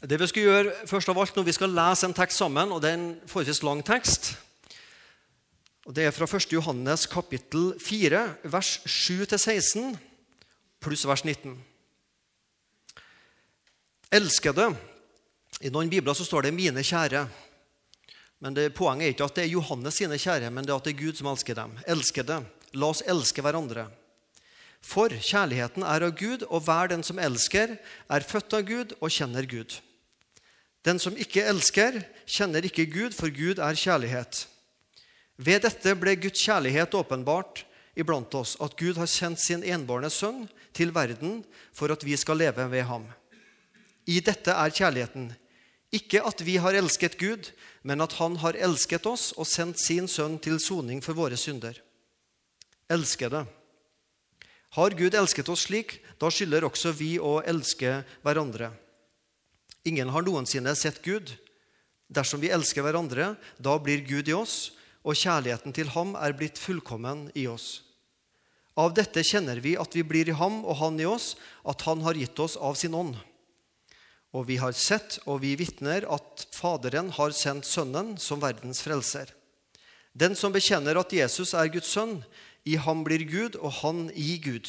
Det vi skal gjøre først av alt når vi skal lese en tekst sammen, og det er en forholdsvis lang tekst og Det er fra 1. Johannes kapittel 4, vers 7-16 pluss vers 19. Elskede. I noen bibler så står det 'mine kjære'. Men det, Poenget er ikke at det er Johannes sine kjære, men det er at det er Gud som elsker dem. Elskede. La oss elske hverandre. For kjærligheten er av Gud, og hver den som elsker, er født av Gud og kjenner Gud. Den som ikke elsker, kjenner ikke Gud, for Gud er kjærlighet. Ved dette ble Guds kjærlighet åpenbart iblant oss, at Gud har sendt sin enbårne sønn til verden for at vi skal leve ved ham. I dette er kjærligheten. Ikke at vi har elsket Gud, men at Han har elsket oss og sendt sin sønn til soning for våre synder. Elskede. Har Gud elsket oss slik, da skylder også vi å elske hverandre. Ingen har noensinne sett Gud. Dersom vi elsker hverandre, da blir Gud i oss, og kjærligheten til ham er blitt fullkommen i oss. Av dette kjenner vi at vi blir i ham og han i oss, at han har gitt oss av sin ånd. Og vi har sett og vi vitner at Faderen har sendt Sønnen som verdens frelser. Den som bekjenner at Jesus er Guds sønn, i ham blir Gud, og han i Gud.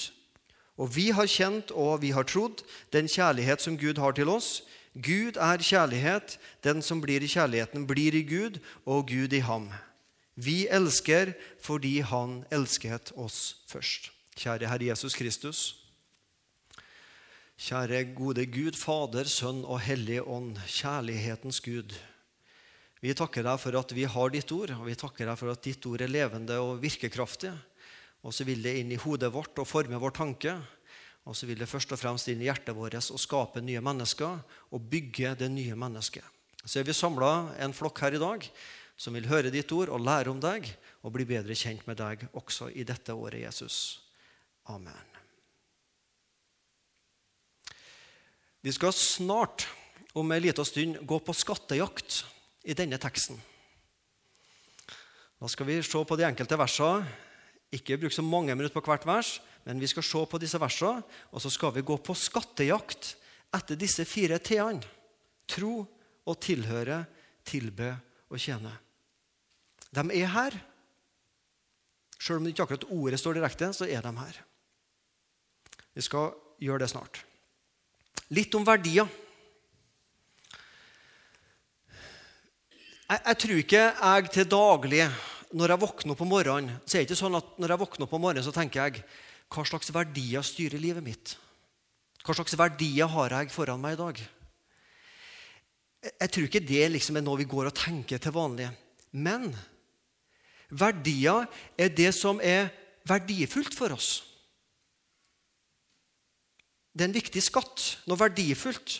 Og vi har kjent og vi har trodd den kjærlighet som Gud har til oss. Gud er kjærlighet. Den som blir i kjærligheten, blir i Gud, og Gud i ham. Vi elsker fordi Han elsket oss først. Kjære Herre Jesus Kristus. Kjære gode Gud, Fader, Sønn og Hellig Ånd, kjærlighetens Gud. Vi takker deg for at vi har ditt ord, og vi takker deg for at ditt ord er levende og virkekraftig. Og så vil det inn i hodet vårt og forme vår tanke. Og så vil det først og fremst inn i hjertet vårt og skape nye mennesker og bygge det nye mennesket. Så er vi samla en flokk her i dag som vil høre ditt ord og lære om deg og bli bedre kjent med deg også i dette året, Jesus. Amen. Vi skal snart, om en liten stund, gå på skattejakt i denne teksten. Da skal vi se på de enkelte versene. Ikke bruke så mange minutter på hvert vers, men vi skal se på disse versene, og så skal vi gå på skattejakt etter disse fire t-ene. Tro og tilhøre, tilbe og tjene. De er her. Selv om ikke akkurat ordet står direkte, så er de her. Vi skal gjøre det snart. Litt om verdier. Jeg, jeg tror ikke jeg til daglig, når jeg våkner opp om morgenen, så er det ikke sånn at når jeg våkner opp om morgenen, så tenker jeg hva slags verdier styrer livet mitt? Hva slags verdier har jeg foran meg i dag? Jeg tror ikke det liksom er noe vi går og tenker til vanlig. Men Verdier er det som er verdifullt for oss. Det er en viktig skatt, noe verdifullt.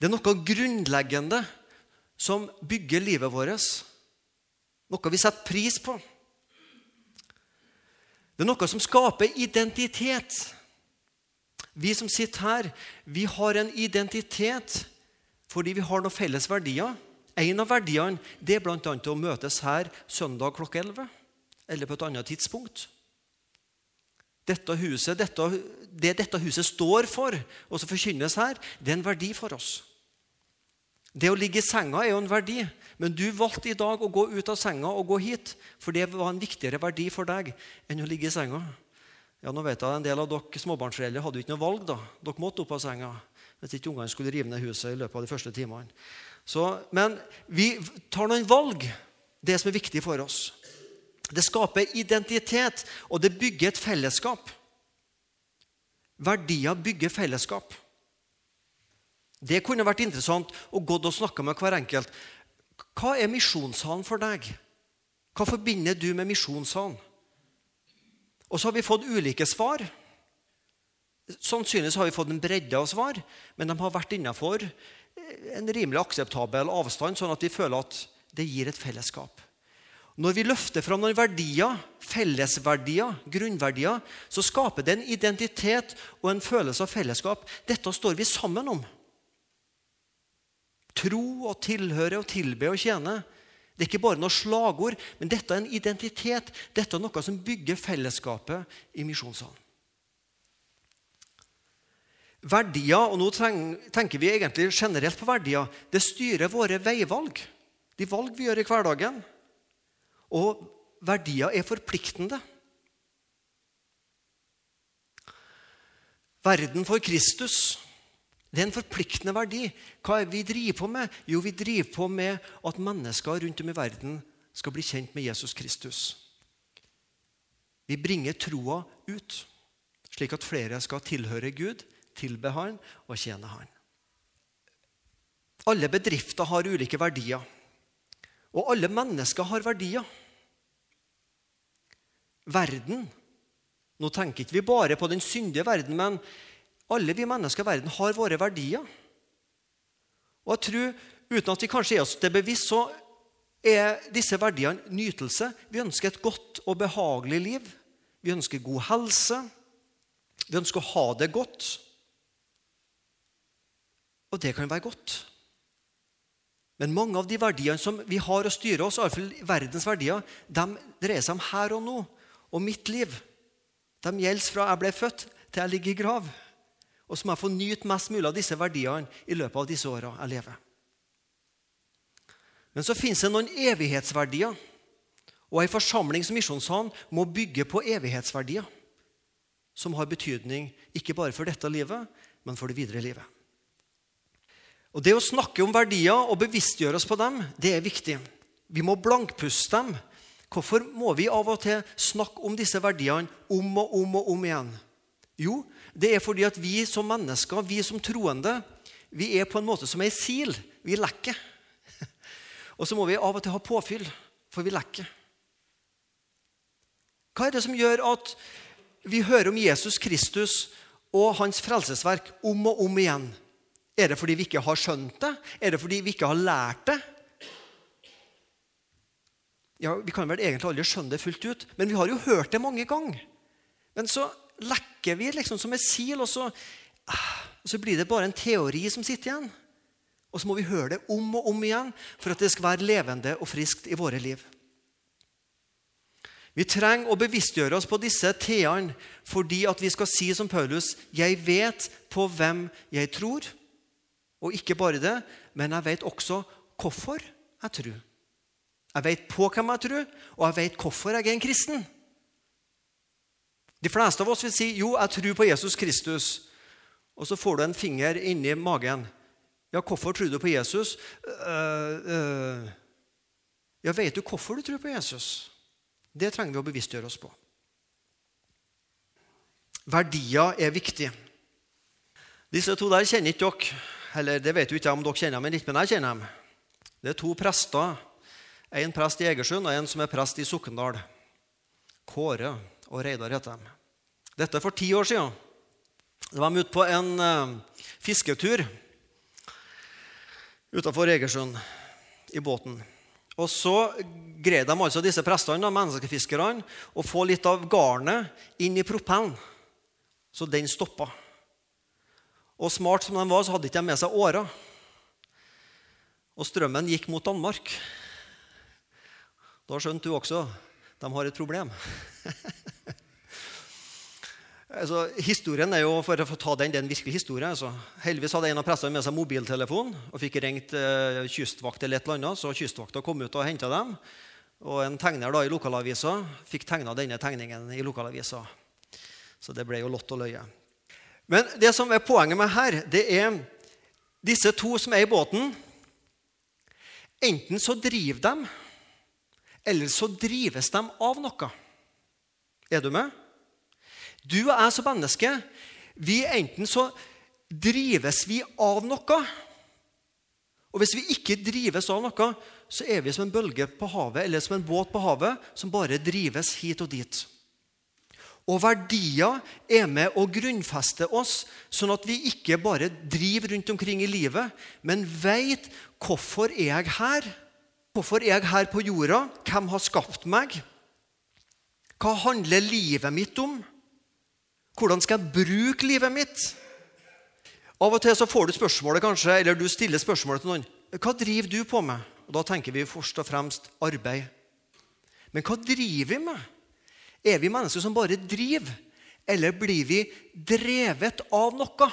Det er noe grunnleggende som bygger livet vårt. Noe vi setter pris på. Det er noe som skaper identitet. Vi som sitter her, vi har en identitet fordi vi har noen felles verdier. En av verdiene det er bl.a. å møtes her søndag klokka 11 eller på et annet tidspunkt. Dette huset, dette, det dette huset står for, og som forkynnes her, det er en verdi for oss. Det å ligge i senga er jo en verdi, men du valgte i dag å gå ut av senga og gå hit, for det var en viktigere verdi for deg enn å ligge i senga. Ja, nå vet jeg En del av dere småbarnsforeldre hadde jo ikke noe valg. da. Dere måtte opp av senga hvis ikke ungene skulle rive ned huset i løpet av de første timene. Så, men vi tar noen valg, det som er viktig for oss. Det skaper identitet, og det bygger et fellesskap. Verdier bygger fellesskap. Det kunne vært interessant å gå og snakke med hver enkelt. Hva er misjonssalen for deg? Hva forbinder du med misjonssalen? Og så har vi fått ulike svar. Sannsynligvis har vi fått en bredde av svar, men de har vært innafor en rimelig akseptabel avstand, sånn at vi føler at det gir et fellesskap. Når vi løfter fram noen verdier, fellesverdier, grunnverdier, så skaper det en identitet og en følelse av fellesskap. Dette står vi sammen om. Tro og tilhøre og tilbe og tjene. Det er ikke bare noe slagord, men dette er en identitet. Dette er noe som bygger fellesskapet i misjonssalen. Verdier, og nå tenker vi egentlig generelt på verdier, det styrer våre veivalg. De valg vi gjør i hverdagen. Og verdier er forpliktende. Verden for Kristus det er en forpliktende verdi. Hva er vi driver på med? Jo, vi driver på med at mennesker rundt om i verden skal bli kjent med Jesus Kristus. Vi bringer troa ut, slik at flere skal tilhøre Gud, tilbe Han og tjene Han. Alle bedrifter har ulike verdier, og alle mennesker har verdier. Verden Nå tenker ikke vi bare på den syndige verden, men alle vi mennesker i verden har våre verdier. Og jeg tror, uten at vi kanskje er oss det bevisst, så er disse verdiene nytelse. Vi ønsker et godt og behagelig liv. Vi ønsker god helse. Vi ønsker å ha det godt. Og det kan være godt. Men mange av de verdiene som vi har å styre oss, iallfall verdens verdier, de dreier seg om her og nå og mitt liv. De gjelder fra jeg ble født, til jeg ligger i grav. Og så må jeg få nyte mest mulig av disse verdiene i løpet av disse åra jeg lever. Men så fins det noen evighetsverdier. Og ei forsamling som Misjonssalen må bygge på evighetsverdier. Som har betydning ikke bare for dette livet, men for det videre livet. Og Det å snakke om verdier og bevisstgjøre oss på dem, det er viktig. Vi må blankpuste dem. Hvorfor må vi av og til snakke om disse verdiene om og om og om igjen? Jo, det er fordi at vi som mennesker, vi som troende, vi er på en måte som ei sil. Vi lekker. Og så må vi av og til ha påfyll, for vi lekker. Hva er det som gjør at vi hører om Jesus Kristus og hans frelsesverk om og om igjen? Er det fordi vi ikke har skjønt det? Er det fordi vi ikke har lært det? Ja, Vi kan vel egentlig aldri skjønne det fullt ut, men vi har jo hørt det mange ganger. Men så lekker vi liksom som et sil, og så, ah, og så blir det bare en teori som sitter igjen. Og så må vi høre det om og om igjen for at det skal være levende og friskt i våre liv. Vi trenger å bevisstgjøre oss på disse t-ene fordi at vi skal si som Paulus Jeg vet på hvem jeg tror. Og ikke bare det, men jeg vet også hvorfor jeg tror. Jeg vet på hvem jeg tror, og jeg vet hvorfor jeg er en kristen. De fleste av oss vil si jo, jeg tror på Jesus Kristus. Og så får du en finger inni magen. Ja, hvorfor tror du på Jesus? Uh, uh, ja, vet du hvorfor du tror på Jesus? Det trenger vi å bevisstgjøre oss på. Verdier er viktig. Disse to der kjenner ikke dere. Eller det vet jo ikke om dere kjenner men ikke, men jeg kjenner dem. Det er to prester. En prest i Egersund og en som er prest i Sokndal. Kåre og Reidar heter de. Dette er for ti år siden. Da var de ute på en uh, fisketur utenfor Egersund i båten. Og så greide de altså disse prestene, menneskefiskerne, å få litt av garnet inn i propellen, så den stoppa. Og smart som de var, så hadde de ikke med seg årer. Og strømmen gikk mot Danmark. Da skjønte du også de har et problem. altså, historien er jo, For å ta den, det er en virkelig historie. Altså. Heldigvis hadde en av prestene med seg mobiltelefon og fikk ringt eh, kystvakt eller et eller annet, så kystvakta kom ut og henta dem. Og en tegner da i lokalavisa fikk tegna denne tegningen i lokalavisa. Så det ble jo lott og løye. Men det som er poenget med her, det er disse to som er i båten. Enten så driver de eller så drives de av noe. Er du med? Du og jeg som menneske, vi enten så drives vi av noe. Og hvis vi ikke drives av noe, så er vi som en bølge på havet eller som en båt på havet som bare drives hit og dit. Og verdier er med å grunnfeste oss, sånn at vi ikke bare driver rundt omkring i livet, men veit hvorfor er jeg her Hvorfor er jeg her på jorda? Hvem har skapt meg? Hva handler livet mitt om? Hvordan skal jeg bruke livet mitt? Av og til så får du spørsmålet kanskje, eller du stiller spørsmålet til noen. Hva driver du på med? Og Da tenker vi først og fremst arbeid. Men hva driver vi med? Er vi mennesker som bare driver, eller blir vi drevet av noe?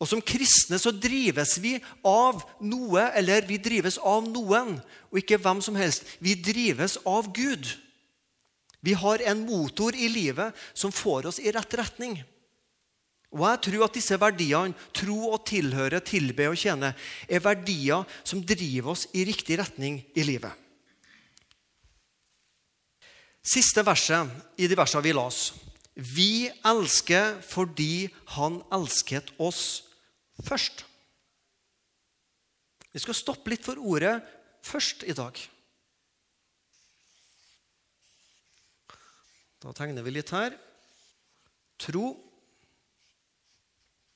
Og som kristne så drives vi av noe, eller vi drives av noen, og ikke hvem som helst. Vi drives av Gud. Vi har en motor i livet som får oss i rett retning. Og jeg tror at disse verdiene, tro og tilhøre, tilbe og tjene, er verdier som driver oss i riktig retning i livet. Siste verset i de versene vi las. Vi elsker fordi Han elsket oss først. Vi skal stoppe litt for ordet 'først' i dag. Da tegner vi litt her. Tro,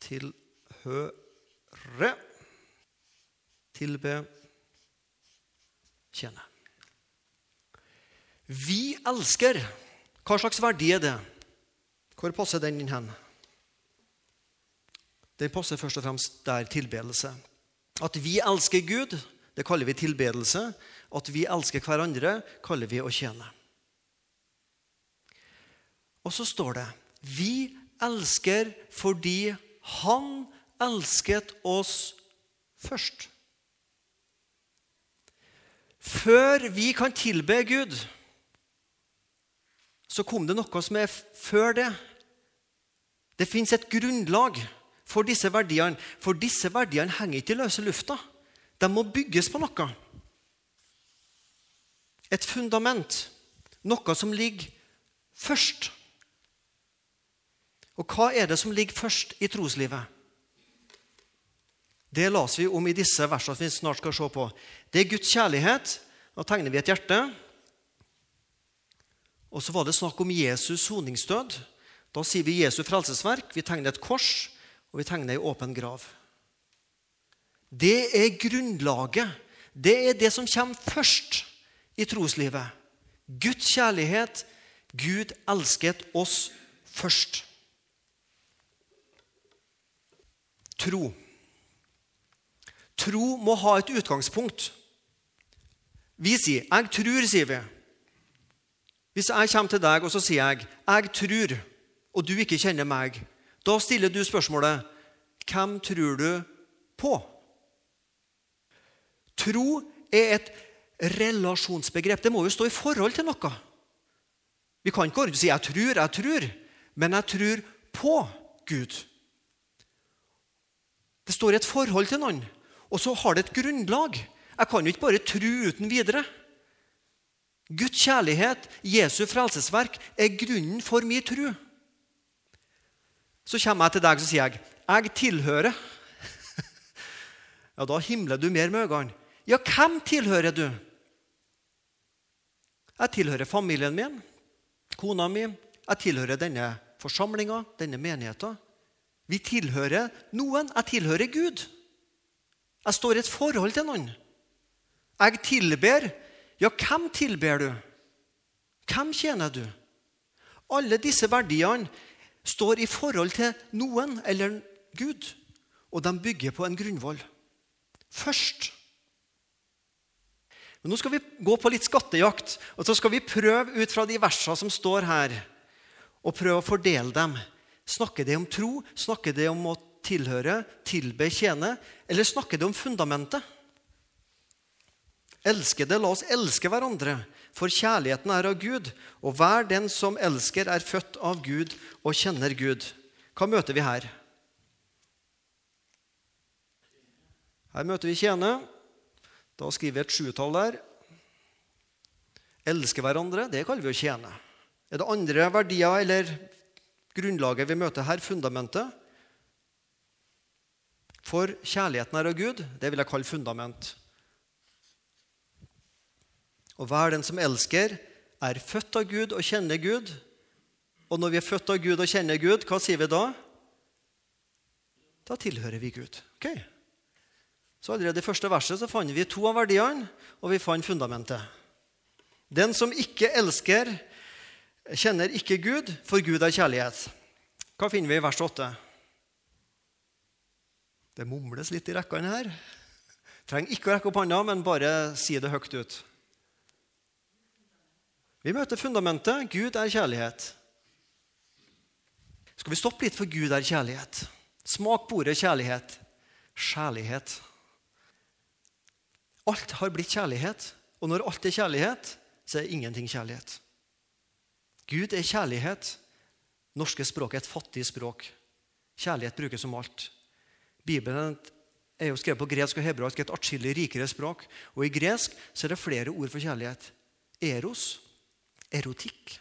tilhøre, tilbe, tjene. Vi elsker. Hva slags verdi er det? Hvor passer den inn hen? Den passer først og fremst der tilbedelse. At vi elsker Gud, det kaller vi tilbedelse. At vi elsker hverandre, kaller vi å tjene. Og så står det Vi elsker fordi Han elsket oss først. Før vi kan tilbe Gud, så kom det noe som er før det. Det fins et grunnlag for disse verdiene. For disse verdiene henger ikke i løse lufta. De må bygges på noe. Et fundament. Noe som ligger først. Og hva er det som ligger først i troslivet? Det las vi om i disse versene vi snart skal se på. Det er Guds kjærlighet. Da tegner vi et hjerte. Og så var det snakk om Jesus soningsdød. Da sier vi Jesu frelsesverk. Vi tegner et kors, og vi tegner ei åpen grav. Det er grunnlaget. Det er det som kommer først i troslivet. Guds kjærlighet. Gud elsket oss først. Tro. Tro må ha et utgangspunkt. Vi sier 'jeg tror', sier vi. Hvis jeg kommer til deg og så sier jeg 'jeg tror', og du ikke kjenner meg, da stiller du spørsmålet 'Hvem tror du på?' Tro er et relasjonsbegrep. Det må jo stå i forhold til noe. Vi kan ikke si 'jeg tror', 'jeg tror', men jeg tror på Gud. Det står et forhold til noen, og så har det et grunnlag. Jeg kan jo ikke bare tro uten videre. Guds kjærlighet, Jesu frelsesverk, er grunnen for min tro. Så kommer jeg til deg og sier jeg, 'Jeg tilhører'. Ja, Da himler du mer med øynene. Ja, hvem tilhører du? Jeg tilhører familien min, kona mi. Jeg tilhører denne forsamlinga, denne menigheten. Vi tilhører noen. Jeg tilhører Gud. Jeg står i et forhold til noen. Jeg tilber ja, hvem tilber du? Hvem tjener du? Alle disse verdiene står i forhold til noen eller Gud, og de bygger på en grunnvoll. Først. Men Nå skal vi gå på litt skattejakt, og så skal vi prøve ut fra de versene som står her, og prøve å fordele dem. Snakker det om tro? Snakker det om å tilhøre, tilbe, tjene? Eller snakker det om fundamentet? Elskede, la oss elske hverandre, for kjærligheten er av Gud, og hver den som elsker, er født av Gud og kjenner Gud. Hva møter vi her? Her møter vi tjene. Da skriver vi et sjutall der. Elske hverandre, det kaller vi å tjene. Er det andre verdier eller grunnlaget vi møter her, fundamentet? For kjærligheten er av Gud, det vil jeg kalle fundament. Og hver den som elsker, er født av Gud og kjenner Gud. Og når vi er født av Gud og kjenner Gud, hva sier vi da? Da tilhører vi Gud. Ok? Så allerede I første verset så fant vi to av verdiene, og vi fant fundamentet. Den som ikke elsker, kjenner ikke Gud, for Gud er kjærlighet. Hva finner vi i vers 8? Det mumles litt i rekkene her. Trenger ikke å rekke opp hånda, men bare si det høyt ut. Vi møter fundamentet. Gud er kjærlighet. Skal vi stoppe litt for Gud er kjærlighet? Smak på ordet kjærlighet. Kjærlighet. Alt har blitt kjærlighet, og når alt er kjærlighet, så er ingenting kjærlighet. Gud er kjærlighet. Norske språk er et fattig språk. Kjærlighet brukes om alt. Bibelen er jo skrevet på gresk og hebraisk, et atskillig rikere språk. Og i gresk så er det flere ord for kjærlighet. Eros, erotikk.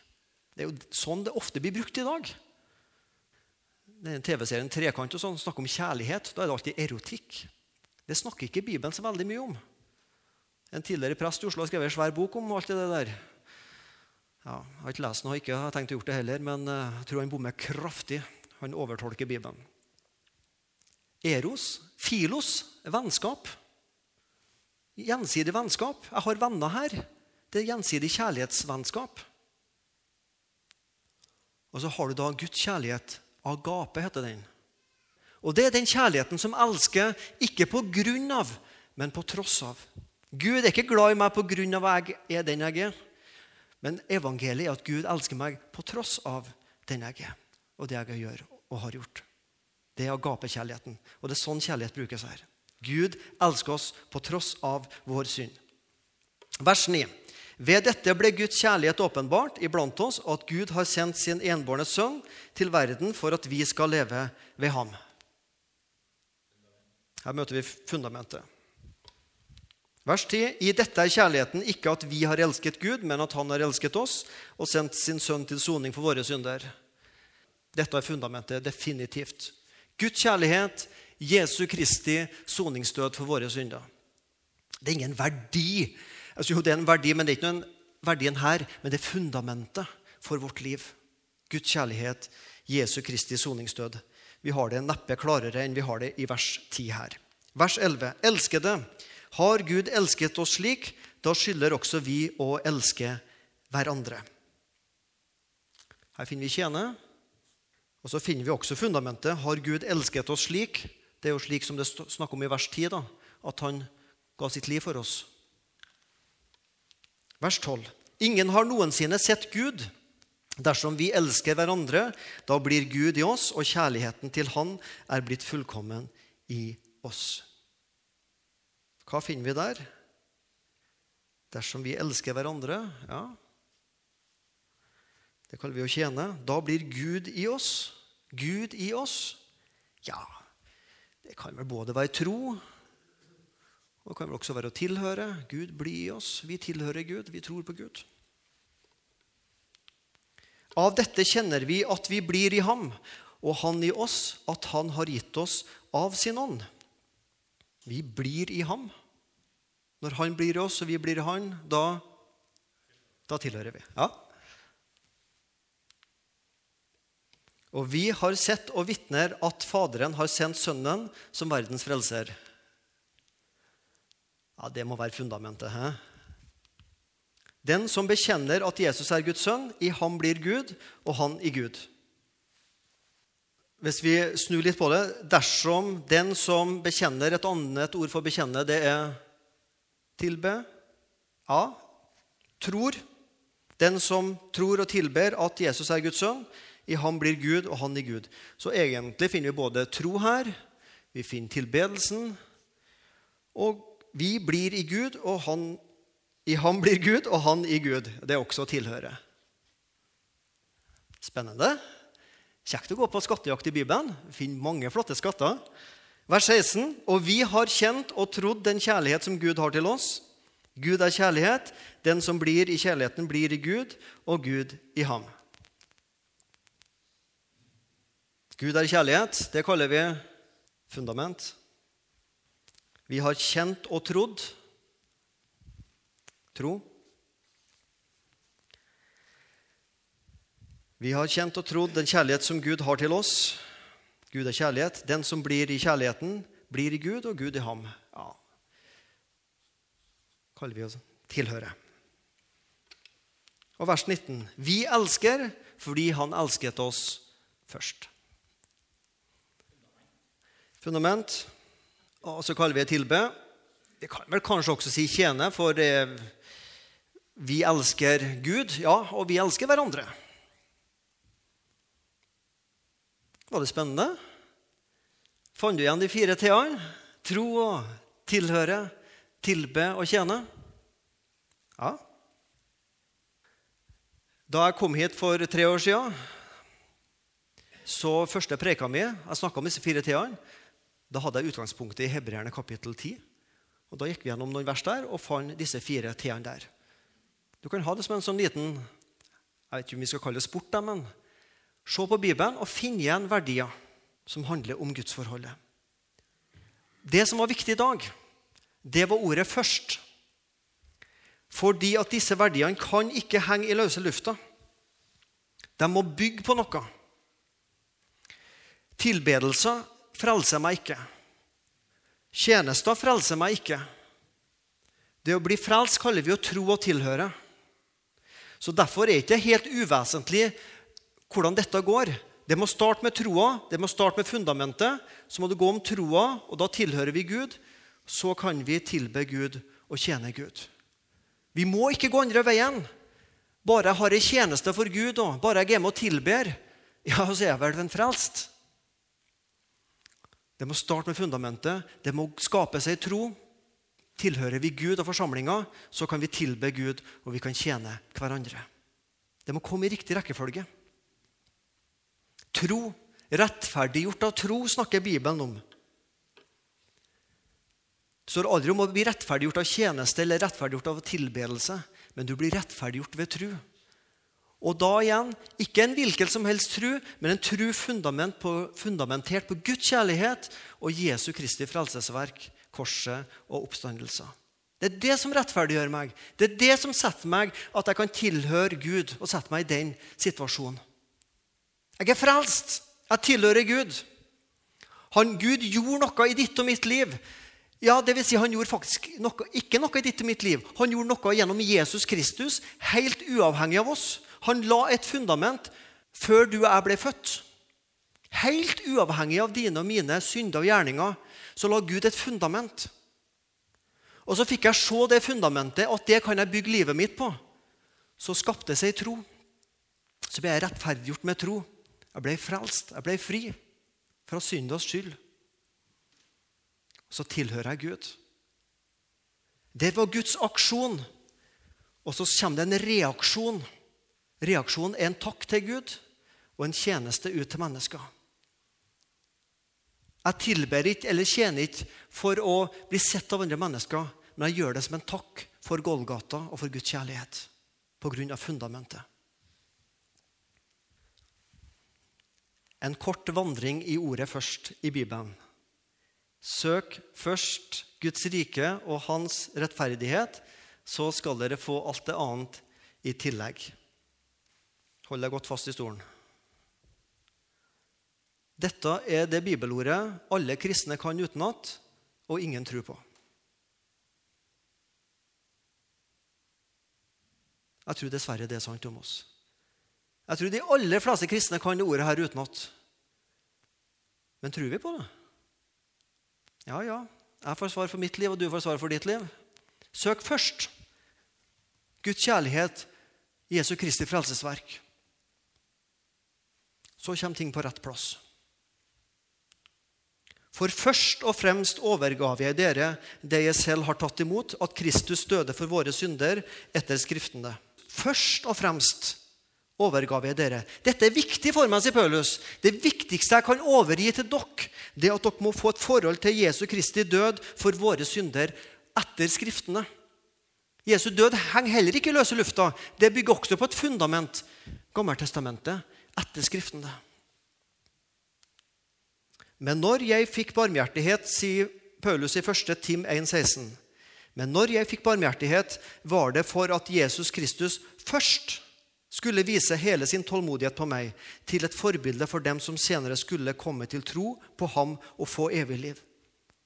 Det er jo sånn det ofte blir brukt i dag. TV-serien Trekant og sånn snakker om kjærlighet. Da er det alltid erotikk. Det snakker ikke Bibelen så veldig mye om. En tidligere prest i Oslo har skrevet en svær bok om alt det der. Ja, jeg har ikke lest den og ikke har tenkt å gjøre det heller, men eh, jeg tror han bommer kraftig. Han overtolker Bibelen. Eros, filos, vennskap. Gjensidig vennskap. Jeg har venner her. Det er gjensidig kjærlighetsvennskap. Og så har du da Guds kjærlighet. Agape heter den. Og det er den kjærligheten som elsker ikke på grunn av, men på tross av. Gud er ikke glad i meg på grunn av at jeg er den jeg er. Men evangeliet er at Gud elsker meg på tross av den jeg er, og det jeg gjør og har gjort. Det er agapekjærligheten. Og det er sånn kjærlighet brukes her. Gud elsker oss på tross av vår synd. Vers 9. Ved dette ble Guds kjærlighet åpenbart iblant oss, og at Gud har sendt sin enbårne sønn til verden for at vi skal leve ved ham. Her møter vi fundamentet. Vers 10. I dette er kjærligheten ikke at vi har elsket Gud, men at han har elsket oss og sendt sin sønn til soning for våre synder. Dette er fundamentet definitivt. Guds kjærlighet, Jesu Kristi soningsdød for våre synder. Det er ingen verdi Altså, jo, det er en verdi, men det er ikke noen verdien her, men det er fundamentet for vårt liv. Guds kjærlighet, Jesu Kristi soningsdød. Vi har det neppe klarere enn vi har det i vers 10 her. Vers 11. Elskede, har Gud elsket oss slik, da skylder også vi å elske hverandre. Her finner vi tjene, og så finner vi også fundamentet. Har Gud elsket oss slik? Det er jo slik som det snakker om i vers 10, da, at han ga sitt liv for oss. Vers 12. Ingen har noensinne sett Gud. Dersom vi elsker hverandre, da blir Gud i oss, og kjærligheten til Han er blitt fullkommen i oss. Hva finner vi der? Dersom vi elsker hverandre Ja, det kaller vi å tjene. Da blir Gud i oss. Gud i oss. Ja, det kan vel både være tro og det kan vel også være å tilhøre. Gud blir i oss. Vi tilhører Gud. Vi tror på Gud. Av dette kjenner vi at vi blir i ham, og han i oss, at han har gitt oss av sin ånd. Vi blir i ham. Når han blir oss, og vi blir han, da, da tilhører vi. Ja. Og vi har sett og vitner at Faderen har sendt Sønnen som verdens frelser. Ja, Det må være fundamentet. He? Den som bekjenner at Jesus er Guds sønn, i ham blir Gud, og han i Gud. Hvis vi snur litt på det Dersom den som bekjenner Et annet ord for bekjenne, det er tilbe. Ja. Tror. Den som tror og tilber at Jesus er Guds sønn, i ham blir Gud, og han i Gud. Så egentlig finner vi både tro her, vi finner tilbedelsen, og vi blir i Gud, og han, i ham blir Gud, og han i Gud. Det er også å tilhøre. Spennende. Kjekt å gå på skattejakt i Bibelen. Finner mange flotte skatter. Vers 16.: Og vi har kjent og trodd den kjærlighet som Gud har til oss. Gud er kjærlighet. Den som blir i kjærligheten, blir i Gud, og Gud i ham. Gud er kjærlighet. Det kaller vi fundament. Vi har kjent og trodd. Tro. Vi har kjent og trodd den kjærlighet som Gud har til oss. Gud er kjærlighet. Den som blir i kjærligheten, blir i Gud, og Gud i ham. Ja. kaller vi oss tilhøre. Og vers 19. Vi elsker fordi Han elsket oss først. Fundament. Og så kaller vi det tilbe. Vi kan vel kanskje også si tjene, for vi elsker Gud, ja, og vi elsker hverandre. Var det spennende? Fant du igjen de fire t-ene? Tro og tilhøre, tilbe og tjene? Ja. Da jeg kom hit for tre år siden, så første preka mi Jeg snakka om disse fire t-ene. Da hadde jeg utgangspunktet i Hebreerne kapittel 10. Og Da gikk vi gjennom noen vers der og fant disse fire t-ene der. Du kan ha det som en sånn liten jeg vet ikke om vi skal kalle det sport, men se på Bibelen og finne igjen verdier som handler om gudsforholdet. Det som var viktig i dag, det var ordet 'først'. Fordi at disse verdiene kan ikke henge i løse lufta. De må bygge på noe. Tilbedelser frelser meg ikke. Tjenester frelser meg ikke. Det å bli frelst kaller vi å tro og tilhøre. Så Derfor er det ikke helt uvesentlig hvordan dette går. Det må starte med troa, det må starte med fundamentet. Så må det gå om troa, og da tilhører vi Gud. Så kan vi tilbe Gud og tjene Gud. Vi må ikke gå andre veien. Bare jeg har ei tjeneste for Gud, og bare jeg er med og tilber, ja, så er jeg vel en frelst. Det må starte med fundamentet. Det må skape seg tro. Tilhører vi Gud og forsamlinga, så kan vi tilbe Gud, og vi kan tjene hverandre. Det må komme i riktig rekkefølge. Tro, rettferdiggjort av tro, snakker Bibelen om. Det står aldri om å bli rettferdiggjort av tjeneste eller rettferdiggjort av tilbedelse, men du blir rettferdiggjort ved tro. Og da igjen, ikke en hvilken som helst tro, men en tro fundament på, fundamentert på Guds kjærlighet og Jesu Kristi frelsesverk, korset og oppstandelser. Det er det som rettferdiggjør meg. Det er det som setter meg at jeg kan tilhøre Gud og sette meg i den situasjonen. Jeg er frelst. Jeg tilhører Gud. Han, Gud gjorde noe i ditt og mitt liv. Ja, det vil si, Han gjorde faktisk noe, ikke noe i ditt og mitt liv. Han gjorde noe gjennom Jesus Kristus, helt uavhengig av oss. Han la et fundament før du og jeg ble født. Helt uavhengig av dine og mine synder og gjerninger så la Gud et fundament. Og så fikk jeg se det fundamentet, at det kan jeg bygge livet mitt på. Så skapte seg tro. Så ble jeg rettferdiggjort med tro. Jeg ble frelst. Jeg ble fri fra syndas skyld. Så tilhører jeg Gud. Det var Guds aksjon. Og så kommer det en reaksjon. Reaksjonen er en takk til Gud og en tjeneste ut til mennesker. Jeg tilber ikke eller tjener ikke for å bli sett av andre mennesker, men jeg gjør det som en takk for Golgata og for Guds kjærlighet på grunn av fundamentet. En kort vandring i ordet først i Bibelen. Søk først Guds rike og hans rettferdighet, så skal dere få alt det annet i tillegg. Hold deg godt fast i stolen. Dette er det bibelordet alle kristne kan utenat, og ingen tror på. Jeg tror dessverre det er sant om oss. Jeg tror de aller fleste kristne kan det ordet her utenat. Men tror vi på det? Ja, ja. Jeg får svar for mitt liv, og du får svar for ditt liv. Søk først Guds kjærlighet, Jesu Kristi frelsesverk. Så kommer ting på rett plass. For først og fremst overgav jeg dere det jeg selv har tatt imot, at Kristus døde for våre synder etter Skriftene. Først og fremst overgav jeg dere. Dette er viktig for meg, sier Paulus. Det viktigste jeg kan overgi til dere, det er at dere må få et forhold til Jesu Kristi død for våre synder etter Skriftene. Jesu død henger heller ikke i løse lufta. Det bygger også på et fundament, Gammeltestamentet, etter Skriftene. Men når jeg fikk barmhjertighet, sier Paulus i 1. Tim 1,16. Men når jeg fikk barmhjertighet, var det for at Jesus Kristus først skulle vise hele sin tålmodighet på meg, til et forbilde for dem som senere skulle komme til tro på ham og få evig liv.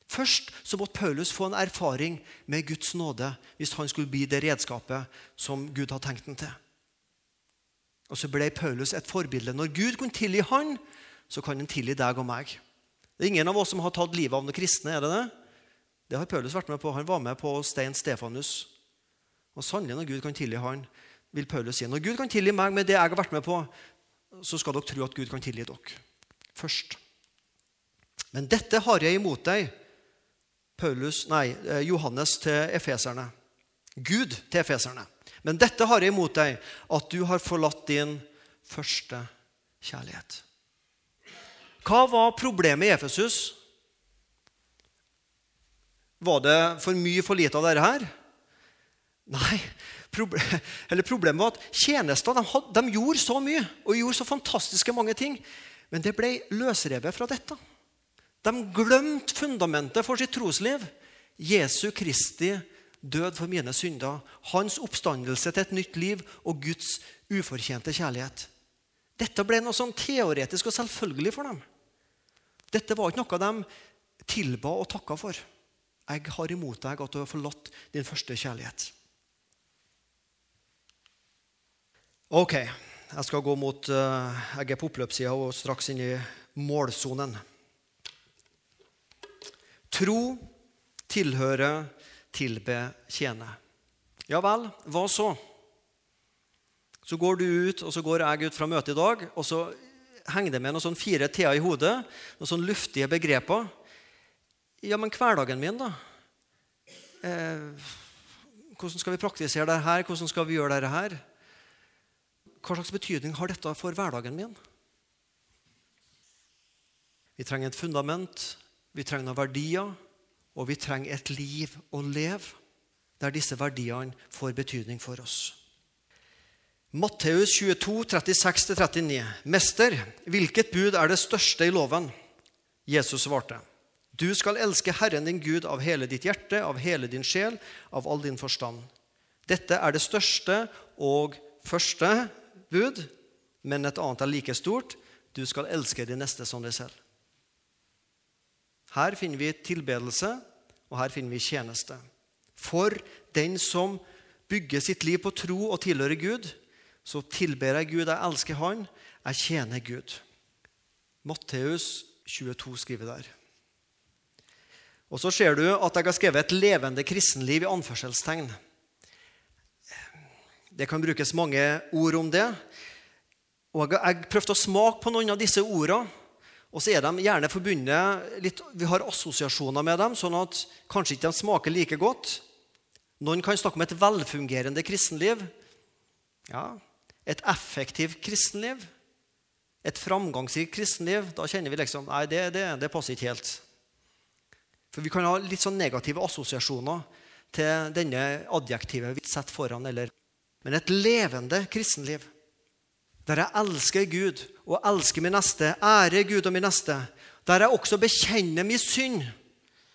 Først så måtte Paulus få en erfaring med Guds nåde hvis han skulle bli det redskapet som Gud hadde tenkt ham til. Og så ble Paulus et forbilde. Når Gud kunne tilgi han, så kan han tilgi deg og meg. Det er ingen av oss som har tatt livet av noen kristne. er Det det? Det har Paulus vært med på. Han var med på Stein Stefanus. Og sannelig, når Gud kan tilgi han, vil Paulus si. Når Gud kan tilgi meg med det jeg har vært med på, så skal dere tro at Gud kan tilgi dere. Først. Men dette har jeg imot deg, Paulus, nei, eh, Johannes til efeserne. Gud til efeserne. Men dette har jeg imot deg, at du har forlatt din første kjærlighet. Hva var problemet i Efesus? Var det for mye for lite av dette her? Nei. Problemet var at tjenester de gjorde så mye og gjorde så fantastiske mange ting. Men det ble løsrevet fra dette. De glemte fundamentet for sitt trosliv. Jesu Kristi død for mine synder, hans oppstandelse til et nytt liv og Guds ufortjente kjærlighet. Dette ble noe sånn teoretisk og selvfølgelig for dem. Dette var ikke noe de tilba og takka for. Jeg har imot deg at du har forlatt din første kjærlighet. Ok, jeg skal gå mot uh, Jeg er på oppløpssida og straks inn i målsonen. Tro tilhøre, tilbe, tjene. Ja vel, hva så? Så går du ut, og så går jeg ut fra møtet i dag, og så henger det med noen sånn fire t-er i hodet, noen sånn luftige begreper. Ja, men hverdagen min, da? Eh, hvordan skal vi praktisere dette her? Hvordan skal vi gjøre dette her? Hva slags betydning har dette for hverdagen min? Vi trenger et fundament, vi trenger noen verdier, og vi trenger et liv å leve der disse verdiene får betydning for oss. Matteus 22, 36-39. Mester, hvilket bud er det største i loven? Jesus svarte. Du skal elske Herren din Gud av hele ditt hjerte, av hele din sjel, av all din forstand. Dette er det største og første bud, men et annet er like stort. Du skal elske de neste som deg selv. Her finner vi tilbedelse, og her finner vi tjeneste. For den som bygger sitt liv på tro og tilhører Gud, så tilber jeg Gud, jeg elsker Han, jeg tjener Gud. Matteus 22 skriver der. Og så ser du at jeg har skrevet et levende kristenliv i anførselstegn. Det kan brukes mange ord om det. Og jeg prøvde å smake på noen av disse ordene. Og så er de gjerne forbundet litt, Vi har assosiasjoner med dem, sånn at kanskje ikke de smaker like godt. Noen kan snakke om et velfungerende kristenliv. Ja, Et effektivt kristenliv. Et framgangsrikt kristenliv. Da kjenner vi liksom Nei, det, det, det passer ikke helt. For vi kan ha litt sånn negative assosiasjoner til denne adjektivet vi setter foran. Eller. Men et levende kristenliv der jeg elsker Gud og elsker min neste, ærer Gud og min neste, der jeg også bekjenner min synd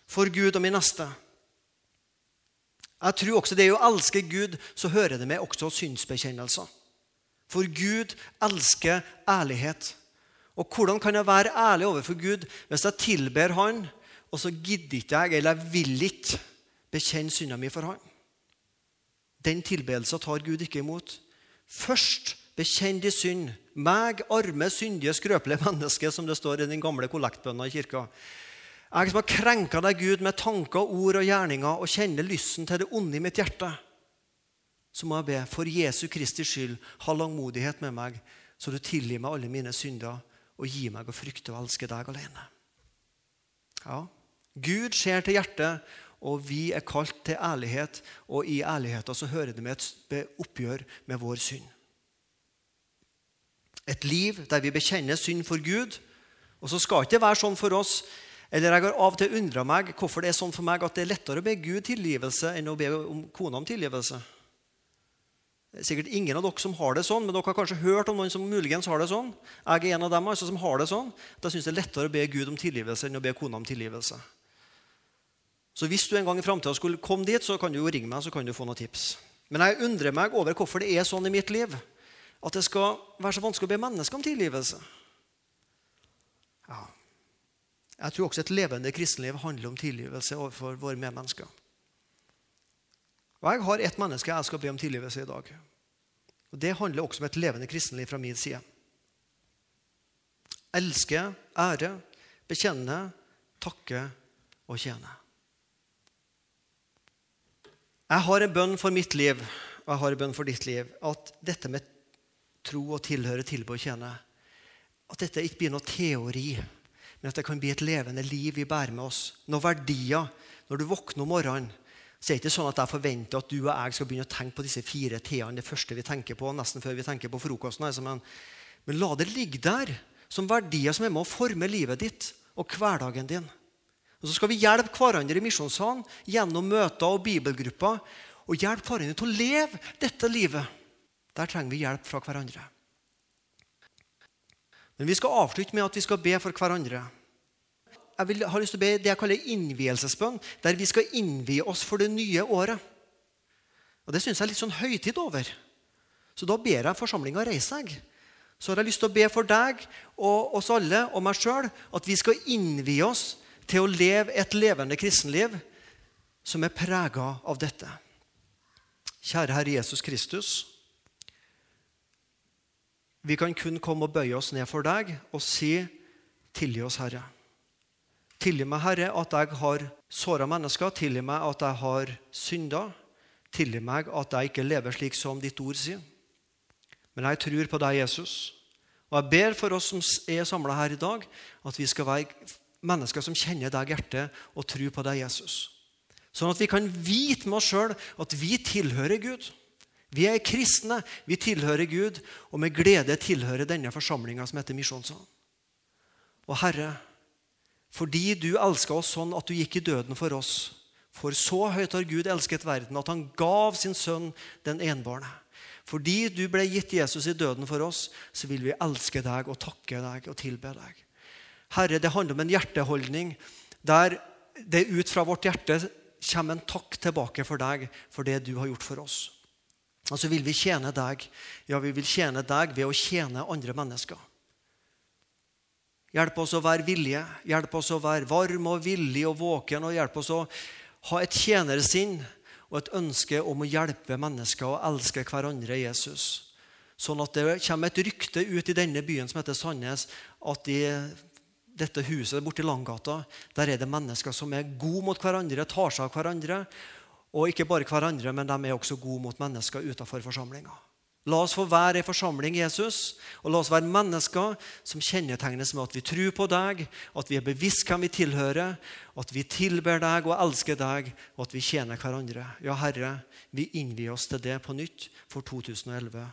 for Gud og min neste. Jeg tror også det å elske Gud, så hører det med også synsbekjennelser. For Gud elsker ærlighet. Og hvordan kan jeg være ærlig overfor Gud hvis jeg tilber Han, og så gidder ikke jeg, eller jeg vil ikke, bekjenne synda mi for Han? Den tilbedelsen tar Gud ikke imot. Først Bekjenn din synd. Meg, arme, syndige, skrøpelige menneske, som det står i den gamle kollektbønna i kirka. Jeg som har krenka deg, Gud, med tanker, ord og gjerninger, og kjenner lysten til det onde i mitt hjerte. Så må jeg be, for Jesu Kristi skyld, ha langmodighet med meg, så du tilgir meg alle mine synder og gi meg å frykte og elske deg alene. Ja, Gud ser til hjertet, og vi er kalt til ærlighet, og i ærligheten så hører det med et oppgjør med vår synd. Et liv der vi bekjenner synd for Gud. Og så skal ikke det være sånn for oss. Eller Jeg har av og til undra meg hvorfor det er sånn for meg at det er lettere å be Gud tilgivelse enn å be om kona om tilgivelse. Det er sikkert ingen av dere som har det sånn, men dere har kanskje hørt om noen som muligens har det sånn. Jeg er en av dem altså, som har det sånn. Da syns jeg det er lettere å be Gud om tilgivelse enn å be kona om tilgivelse. Så hvis du en gang i framtida skulle komme dit, så kan du jo ringe meg så kan du få noen tips. Men jeg undrer meg over hvorfor det er sånn i mitt liv at det skal være så vanskelig å be mennesker om tilgivelse. Ja. Jeg tror også et levende kristenliv handler om tilgivelse overfor våre medmennesker. Og Jeg har ett menneske jeg skal be om tilgivelse i dag. Og Det handler også om et levende kristenliv fra min side. Elske, ære, bekjenne, takke og tjene. Jeg har en bønn for mitt liv og jeg har en bønn for ditt liv. At dette med tro og tilhøre, tilbe og tjene. At dette ikke blir noe teori, men at det kan bli et levende liv vi bærer med oss. Noen verdier. Når du våkner om morgenen, så er det ikke sånn at jeg forventer at du og jeg skal begynne å tenke på disse fire t-ene det første vi tenker på, nesten før vi tenker på frokosten. Altså, men, men la det ligge der som verdier som er med å forme livet ditt og hverdagen din. Og Så skal vi hjelpe hverandre i misjonssalen gjennom møter og bibelgrupper. Og hjelpe hverandre til å leve dette livet. Der trenger vi hjelp fra hverandre. Men vi skal avslutte med at vi skal be for hverandre. Jeg vil, har lyst til å be det jeg kaller innvielsesbønn, der vi skal innvie oss for det nye året. Og Det syns jeg er litt sånn høytid over. Så da ber jeg forsamlinga reise seg. Så har jeg lyst til å be for deg og oss alle og meg sjøl at vi skal innvie oss til å leve et levende kristenliv som er prega av dette. Kjære Herre Jesus Kristus. Vi kan kun komme og bøye oss ned for deg og si, 'Tilgi oss, Herre'. Tilgi meg, Herre, at jeg har såra mennesker. Tilgi meg at jeg har synda. Tilgi meg at jeg ikke lever slik som ditt ord sier. Men jeg tror på deg, Jesus. Og jeg ber for oss som er samla her i dag, at vi skal være mennesker som kjenner deg hjertet og tror på deg, Jesus. Sånn at vi kan vite med oss sjøl at vi tilhører Gud. Vi er kristne, vi tilhører Gud, og med glede tilhører denne forsamlinga som heter Misjonssalen. Og Herre, fordi du elska oss sånn at du gikk i døden for oss, for så høyt har Gud elsket verden at han gav sin sønn den enbårne. Fordi du ble gitt Jesus i døden for oss, så vil vi elske deg og takke deg og tilbe deg. Herre, det handler om en hjerteholdning der det ut fra vårt hjerte kommer en takk tilbake for deg for det du har gjort for oss. Og så vil vi tjene deg. Ja, vi vil tjene deg ved å tjene andre mennesker. Hjelp oss å være villige, hjelp oss å være varm og villig og våken. og Hjelp oss å ha et tjenersinn og et ønske om å hjelpe mennesker og elske hverandre, Jesus. Sånn at det kommer et rykte ut i denne byen som heter Sandnes, at i dette huset borti Langgata der er det mennesker som er gode mot hverandre, tar seg av hverandre og ikke bare hverandre, men de er også gode mot mennesker utenfor forsamlinga. La oss få være ei forsamling, Jesus, og la oss være mennesker som kjennetegnes med at vi tror på deg, at vi er bevisst hvem vi tilhører, at vi tilber deg og elsker deg, og at vi tjener hverandre. Ja, Herre, vi innvier oss til det på nytt for 2011.